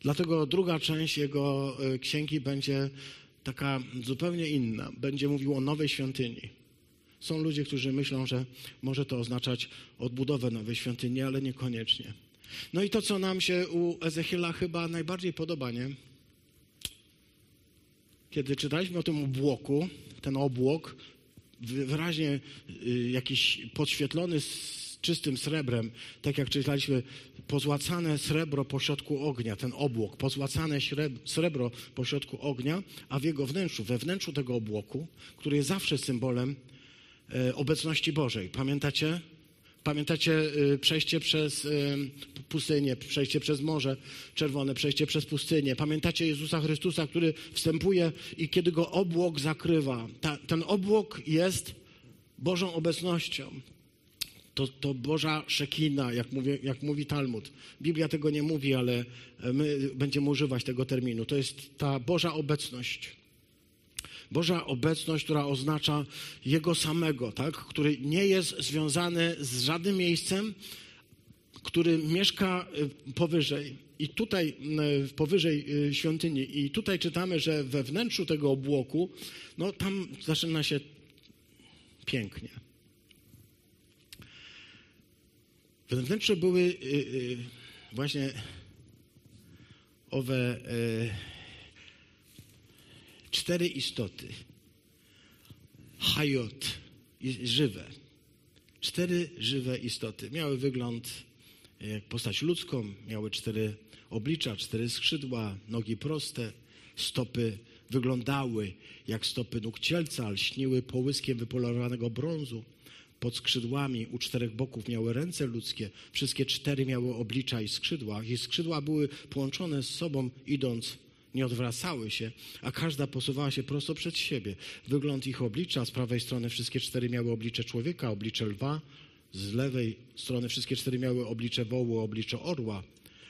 Dlatego druga część jego e, księgi będzie taka zupełnie inna. Będzie mówił o nowej świątyni. Są ludzie, którzy myślą, że może to oznaczać odbudowę nowej świątyni, ale niekoniecznie. No i to, co nam się u Ezechiela chyba najbardziej podoba, nie? Kiedy czytaliśmy o tym obłoku, ten obłok wyraźnie y, jakiś podświetlony z czystym srebrem, tak jak czytaliśmy, pozłacane srebro pośrodku ognia, ten obłok, pozłacane srebro pośrodku ognia, a w jego wnętrzu, we wnętrzu tego obłoku, który jest zawsze symbolem obecności Bożej. Pamiętacie? Pamiętacie e, przejście przez e, pustynię, przejście przez Morze Czerwone, przejście przez pustynię. Pamiętacie Jezusa Chrystusa, który wstępuje i kiedy go obłok zakrywa. Ta, ten obłok jest Bożą obecnością. To, to Boża szekina, jak mówi, jak mówi Talmud. Biblia tego nie mówi, ale my będziemy używać tego terminu. To jest ta Boża obecność. Boża obecność, która oznacza Jego samego, tak? który nie jest związany z żadnym miejscem, który mieszka y, powyżej i tutaj y, powyżej y, świątyni i tutaj czytamy, że we wnętrzu tego obłoku, no tam zaczyna się pięknie. We wnętrzu były właśnie owe cztery istoty. Hajot, żywe. Cztery żywe istoty. Miały wygląd jak postać ludzką, miały cztery oblicza, cztery skrzydła, nogi proste, stopy wyglądały jak stopy nóg cielca, lśniły połyskiem wypolerowanego brązu. Pod skrzydłami u czterech boków miały ręce ludzkie, wszystkie cztery miały oblicza i skrzydła. Ich skrzydła były połączone z sobą, idąc nie odwracały się, a każda posuwała się prosto przed siebie. Wygląd ich oblicza, z prawej strony wszystkie cztery miały oblicze człowieka, oblicze lwa, z lewej strony wszystkie cztery miały oblicze wołu, oblicze orła,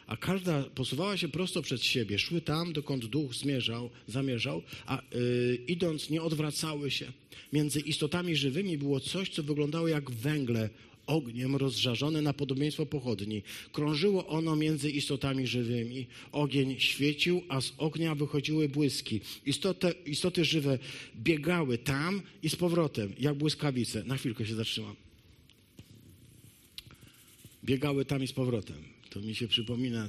a każda posuwała się prosto przed siebie, szły tam, dokąd duch zmierzał, zamierzał, a yy, idąc nie odwracały się. Między istotami żywymi było coś, co wyglądało jak węgle ogniem rozżarzone na podobieństwo pochodni. Krążyło ono między istotami żywymi. Ogień świecił, a z ognia wychodziły błyski. Istoty, istoty żywe biegały tam i z powrotem, jak błyskawice. Na chwilkę się zatrzymam. Biegały tam i z powrotem. To mi się przypomina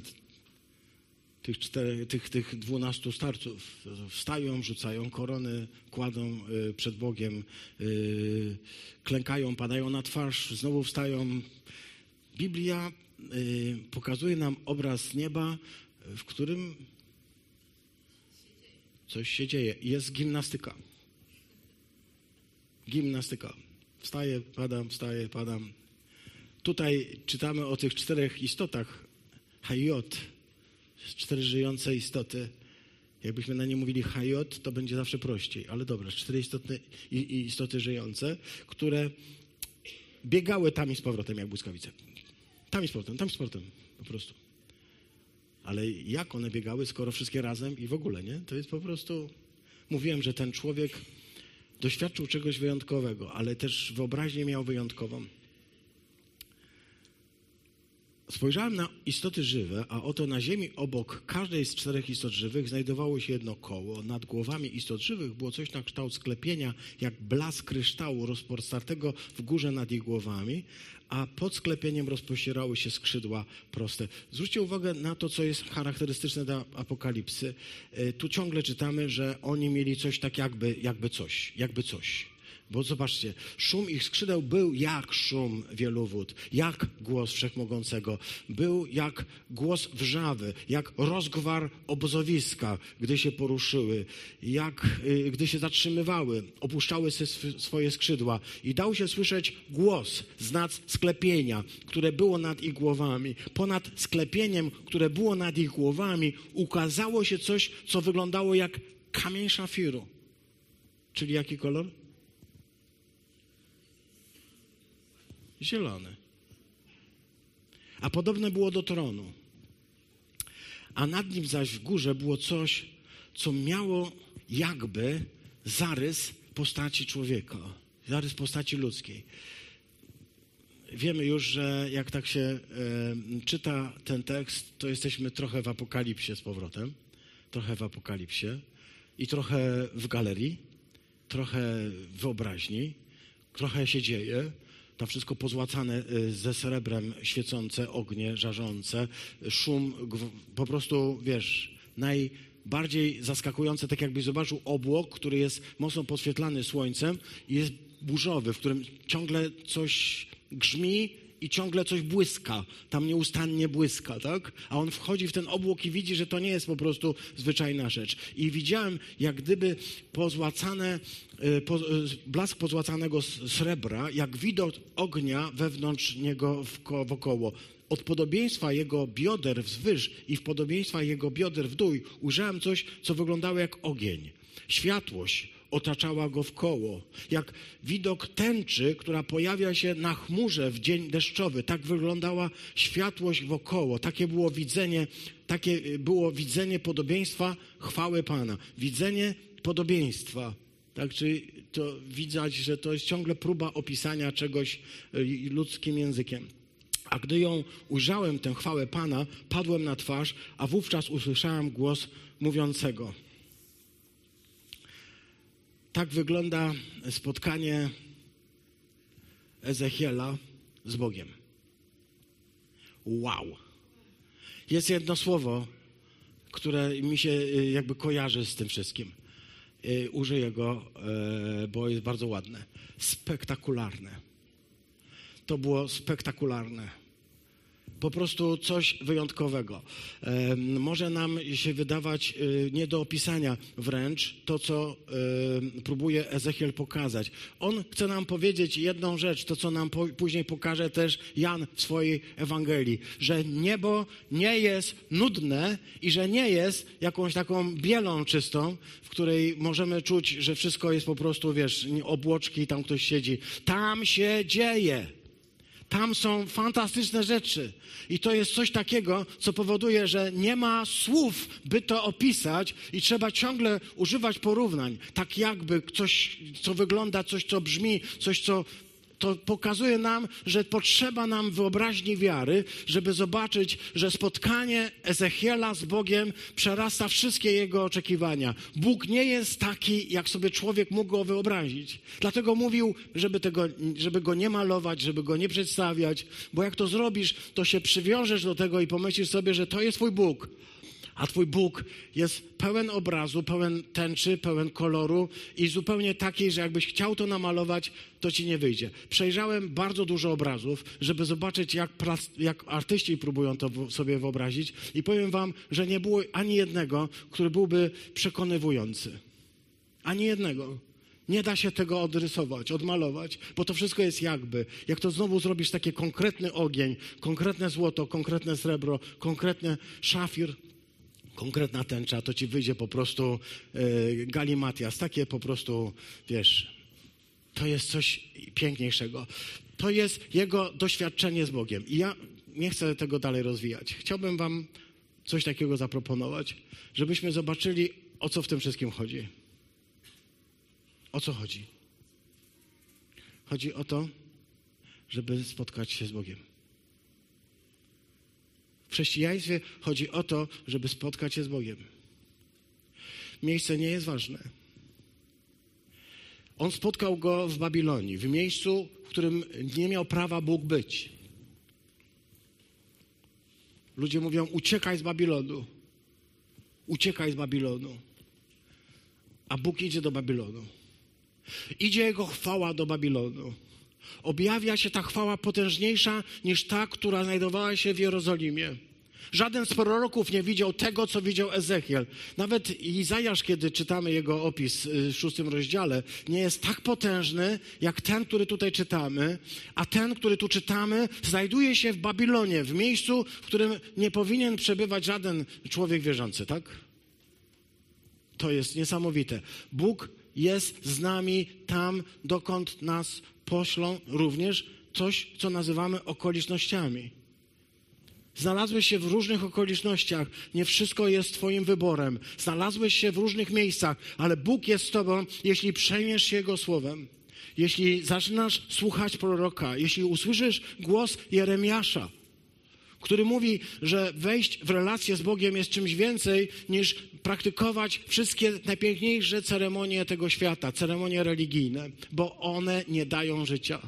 tych, cztery, tych, tych dwunastu starców. Wstają, rzucają korony, kładą y, przed Bogiem, y, klękają, padają na twarz, znowu wstają. Biblia y, pokazuje nam obraz nieba, w którym coś się dzieje. Jest gimnastyka. Gimnastyka. Wstaję, padam, wstaję, padam. Tutaj czytamy o tych czterech istotach. Hajot, cztery żyjące istoty. Jakbyśmy na nie mówili hajot, to będzie zawsze prościej. Ale dobra, cztery istotne, istoty żyjące, które biegały tam i z powrotem jak błyskawice. Tam i z powrotem, tam i z powrotem. Po prostu. Ale jak one biegały, skoro wszystkie razem i w ogóle, nie? To jest po prostu... Mówiłem, że ten człowiek doświadczył czegoś wyjątkowego, ale też wyobraźnię miał wyjątkową. Spojrzałem na istoty żywe, a oto na ziemi obok każdej z czterech istot żywych znajdowało się jedno koło. Nad głowami istot żywych było coś na kształt sklepienia, jak blask kryształu rozpostartego w górze nad ich głowami, a pod sklepieniem rozpościerały się skrzydła proste. Zwróćcie uwagę na to, co jest charakterystyczne dla apokalipsy. E, tu ciągle czytamy, że oni mieli coś tak jakby, jakby coś, jakby coś. Bo zobaczcie, szum ich skrzydeł był jak szum wielu wód, jak głos wszechmogącego, był jak głos wrzawy, jak rozgwar obozowiska, gdy się poruszyły, jak y, gdy się zatrzymywały, opuszczały swoje skrzydła i dał się słyszeć głos z nad sklepienia, które było nad ich głowami. Ponad sklepieniem, które było nad ich głowami, ukazało się coś, co wyglądało jak kamień szafiru. Czyli jaki kolor? Zielony. A podobne było do tronu. A nad nim zaś w górze było coś, co miało jakby zarys postaci człowieka, zarys postaci ludzkiej. Wiemy już, że jak tak się e, czyta ten tekst, to jesteśmy trochę w apokalipsie z powrotem, trochę w apokalipsie i trochę w galerii, trochę w wyobraźni, trochę się dzieje, to wszystko pozłacane y, ze srebrem, świecące ognie, żarzące, szum, po prostu, wiesz, najbardziej zaskakujące, tak jakbyś zobaczył obłok, który jest mocno podświetlany słońcem i jest burzowy, w którym ciągle coś grzmi, i ciągle coś błyska, tam nieustannie błyska, tak? A on wchodzi w ten obłok i widzi, że to nie jest po prostu zwyczajna rzecz. I widziałem, jak gdyby pozłacane, e, po, e, blask pozłacanego srebra, jak widok ognia wewnątrz niego wokoło. Od podobieństwa jego bioder wzwyż i w podobieństwa jego bioder w dół ujrzałem coś, co wyglądało jak ogień. Światłość otaczała go w koło. Jak widok tęczy, która pojawia się na chmurze w dzień deszczowy. Tak wyglądała światłość wokoło. Takie było widzenie, takie było widzenie podobieństwa chwały Pana. Widzenie podobieństwa. Tak, czyli to widać, że to jest ciągle próba opisania czegoś y, ludzkim językiem. A gdy ją ujrzałem, tę chwałę Pana, padłem na twarz, a wówczas usłyszałem głos mówiącego. Tak wygląda spotkanie Ezechiela z Bogiem. Wow. Jest jedno słowo, które mi się y, jakby kojarzy z tym wszystkim. Y, użyję go, y, bo jest bardzo ładne. Spektakularne. To było spektakularne po prostu coś wyjątkowego. Może nam się wydawać y, nie do opisania wręcz to, co próbuje Ezechiel pokazać. On chce nam powiedzieć jedną rzecz, to co nam później pokaże też Jan w swojej Ewangelii, że niebo nie jest nudne i że nie jest jakąś taką bielą czystą, w której możemy czuć, że wszystko jest po prostu, wiesz, obłoczki, tam ktoś siedzi. Tam się dzieje. Tam są fantastyczne rzeczy. I to jest coś takiego, co powoduje, że nie ma słów, by to opisać, i trzeba ciągle używać porównań. Tak jakby coś, co wygląda, coś, co brzmi, coś, co to pokazuje nam, że potrzeba nam wyobraźni wiary, żeby zobaczyć, że spotkanie Ezechiela z Bogiem przerasta wszystkie jego oczekiwania. Bóg nie jest taki, jak sobie człowiek mógł go wyobrazić. Dlatego mówił, żeby, tego, żeby go nie malować, żeby go nie przedstawiać, bo jak to zrobisz, to się przywiążesz do tego i pomyślisz sobie, że to jest twój Bóg a Twój Bóg jest pełen obrazu, pełen tęczy, pełen koloru i zupełnie takiej, że jakbyś chciał to namalować, to ci nie wyjdzie. Przejrzałem bardzo dużo obrazów, żeby zobaczyć, jak, jak artyści próbują to sobie wyobrazić, i powiem Wam, że nie było ani jednego, który byłby przekonywujący. Ani jednego. Nie da się tego odrysować, odmalować, bo to wszystko jest jakby. Jak to znowu zrobisz taki konkretny ogień, konkretne złoto, konkretne srebro, konkretny szafir, konkretna tęcza, to ci wyjdzie po prostu e, galimatias, takie po prostu, wiesz, to jest coś piękniejszego. To jest jego doświadczenie z Bogiem. I ja nie chcę tego dalej rozwijać. Chciałbym wam coś takiego zaproponować, żebyśmy zobaczyli, o co w tym wszystkim chodzi. O co chodzi? Chodzi o to, żeby spotkać się z Bogiem. W chrześcijaństwie chodzi o to, żeby spotkać się z Bogiem. Miejsce nie jest ważne. On spotkał go w Babilonii, w miejscu, w którym nie miał prawa Bóg być. Ludzie mówią: uciekaj z Babilonu. Uciekaj z Babilonu. A Bóg idzie do Babilonu. Idzie jego chwała do Babilonu objawia się ta chwała potężniejsza niż ta, która znajdowała się w Jerozolimie. Żaden z proroków nie widział tego, co widział Ezechiel. Nawet Izajasz, kiedy czytamy jego opis w szóstym rozdziale, nie jest tak potężny, jak ten, który tutaj czytamy, a ten, który tu czytamy, znajduje się w Babilonie, w miejscu, w którym nie powinien przebywać żaden człowiek wierzący, tak? To jest niesamowite. Bóg jest z nami tam, dokąd nas poślą również coś, co nazywamy okolicznościami. Znalazłeś się w różnych okolicznościach, nie wszystko jest Twoim wyborem. Znalazłeś się w różnych miejscach, ale Bóg jest z Tobą, jeśli przejmiesz się Jego słowem, jeśli zaczynasz słuchać proroka, jeśli usłyszysz głos Jeremiasza, który mówi, że wejść w relację z Bogiem jest czymś więcej niż praktykować wszystkie najpiękniejsze ceremonie tego świata, ceremonie religijne, bo one nie dają życia.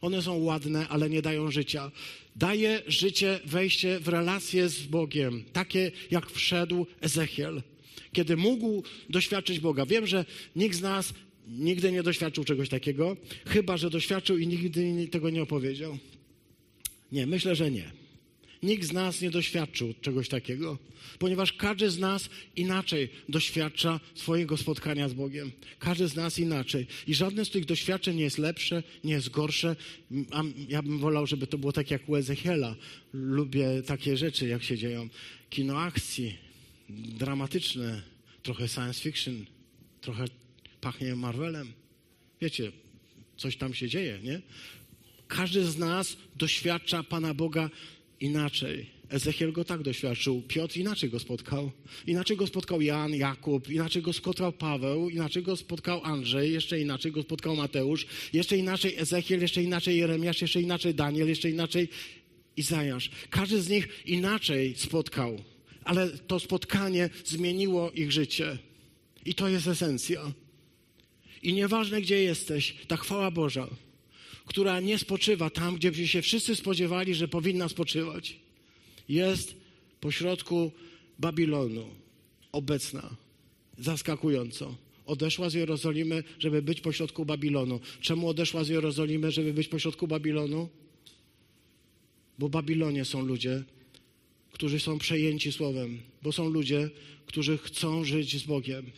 One są ładne, ale nie dają życia. Daje życie wejście w relację z Bogiem, takie jak wszedł Ezechiel, kiedy mógł doświadczyć Boga. Wiem, że nikt z nas nigdy nie doświadczył czegoś takiego, chyba że doświadczył i nigdy tego nie opowiedział. Nie, myślę, że nie. Nikt z nas nie doświadczył czegoś takiego, ponieważ każdy z nas inaczej doświadcza swojego spotkania z Bogiem. Każdy z nas inaczej. I żadne z tych doświadczeń nie jest lepsze, nie jest gorsze. A ja bym wolał, żeby to było tak jak u Ezechiela. Lubię takie rzeczy, jak się dzieją. Kino akcji, dramatyczne, trochę science fiction, trochę pachnie Marvelem. Wiecie, coś tam się dzieje, nie? Każdy z nas doświadcza Pana Boga inaczej. Ezechiel go tak doświadczył, Piotr inaczej go spotkał. Inaczej go spotkał Jan, Jakub, inaczej go spotkał Paweł, inaczej go spotkał Andrzej, jeszcze inaczej go spotkał Mateusz, jeszcze inaczej Ezechiel, jeszcze inaczej Jeremiasz, jeszcze inaczej Daniel, jeszcze inaczej Izajasz. Każdy z nich inaczej spotkał, ale to spotkanie zmieniło ich życie. I to jest esencja. I nieważne, gdzie jesteś, ta chwała Boża, która nie spoczywa tam, gdzie się wszyscy spodziewali, że powinna spoczywać, jest pośrodku Babilonu obecna, zaskakująco. Odeszła z Jerozolimy, żeby być pośrodku Babilonu. Czemu odeszła z Jerozolimy, żeby być pośrodku Babilonu? Bo w Babilonie są ludzie, którzy są przejęci Słowem, bo są ludzie, którzy chcą żyć z Bogiem.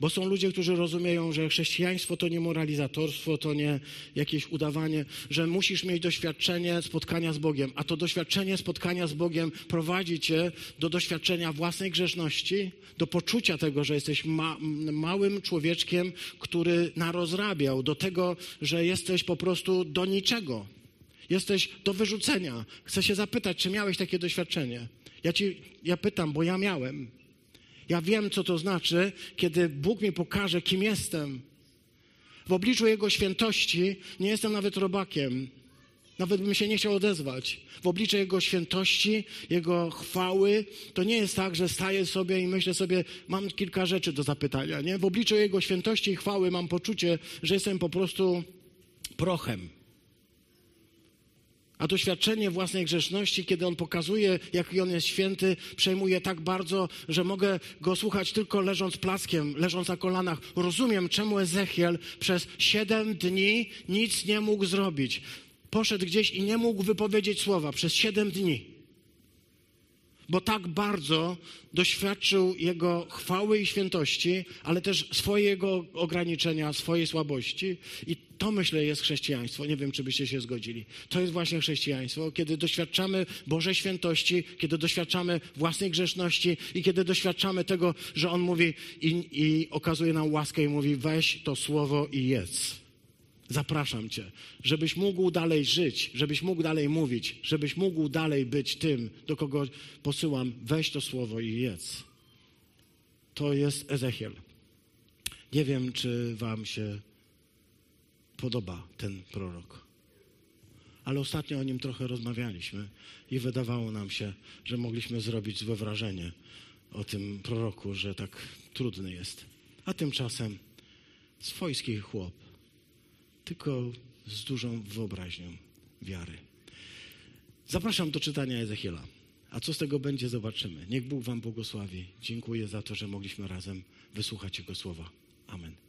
Bo są ludzie, którzy rozumieją, że chrześcijaństwo to nie moralizatorstwo, to nie jakieś udawanie, że musisz mieć doświadczenie spotkania z Bogiem, a to doświadczenie spotkania z Bogiem prowadzi cię do doświadczenia własnej grzeszności, do poczucia tego, że jesteś ma małym człowieczkiem, który narozrabiał, do tego, że jesteś po prostu do niczego. Jesteś do wyrzucenia. Chcę się zapytać, czy miałeś takie doświadczenie? Ja ci, ja pytam, bo ja miałem. Ja wiem, co to znaczy, kiedy Bóg mi pokaże, kim jestem. W obliczu Jego świętości nie jestem nawet robakiem. Nawet bym się nie chciał odezwać. W obliczu Jego świętości, Jego chwały, to nie jest tak, że staję sobie i myślę sobie, mam kilka rzeczy do zapytania. Nie? W obliczu Jego świętości i chwały mam poczucie, że jestem po prostu prochem. A doświadczenie własnej grzeszności, kiedy on pokazuje, jaki on jest święty, przejmuje tak bardzo, że mogę go słuchać tylko leżąc plackiem, leżąc na kolanach. Rozumiem, czemu Ezechiel przez siedem dni nic nie mógł zrobić. Poszedł gdzieś i nie mógł wypowiedzieć słowa przez siedem dni bo tak bardzo doświadczył Jego chwały i świętości, ale też swojego ograniczenia, swojej słabości. I to, myślę, jest chrześcijaństwo. Nie wiem, czy byście się zgodzili. To jest właśnie chrześcijaństwo, kiedy doświadczamy Bożej świętości, kiedy doświadczamy własnej grzeszności i kiedy doświadczamy tego, że On mówi i, i okazuje nam łaskę i mówi weź to słowo i jedz. Zapraszam Cię, żebyś mógł dalej żyć, żebyś mógł dalej mówić, żebyś mógł dalej być tym, do kogo posyłam. Weź to słowo i jedz. To jest Ezechiel. Nie wiem, czy Wam się podoba ten prorok. Ale ostatnio o nim trochę rozmawialiśmy i wydawało nam się, że mogliśmy zrobić złe wrażenie o tym proroku, że tak trudny jest. A tymczasem swojski chłop tylko z dużą wyobraźnią wiary. Zapraszam do czytania Ezechiela. A co z tego będzie, zobaczymy. Niech Bóg Wam błogosławi. Dziękuję za to, że mogliśmy razem wysłuchać Jego słowa. Amen.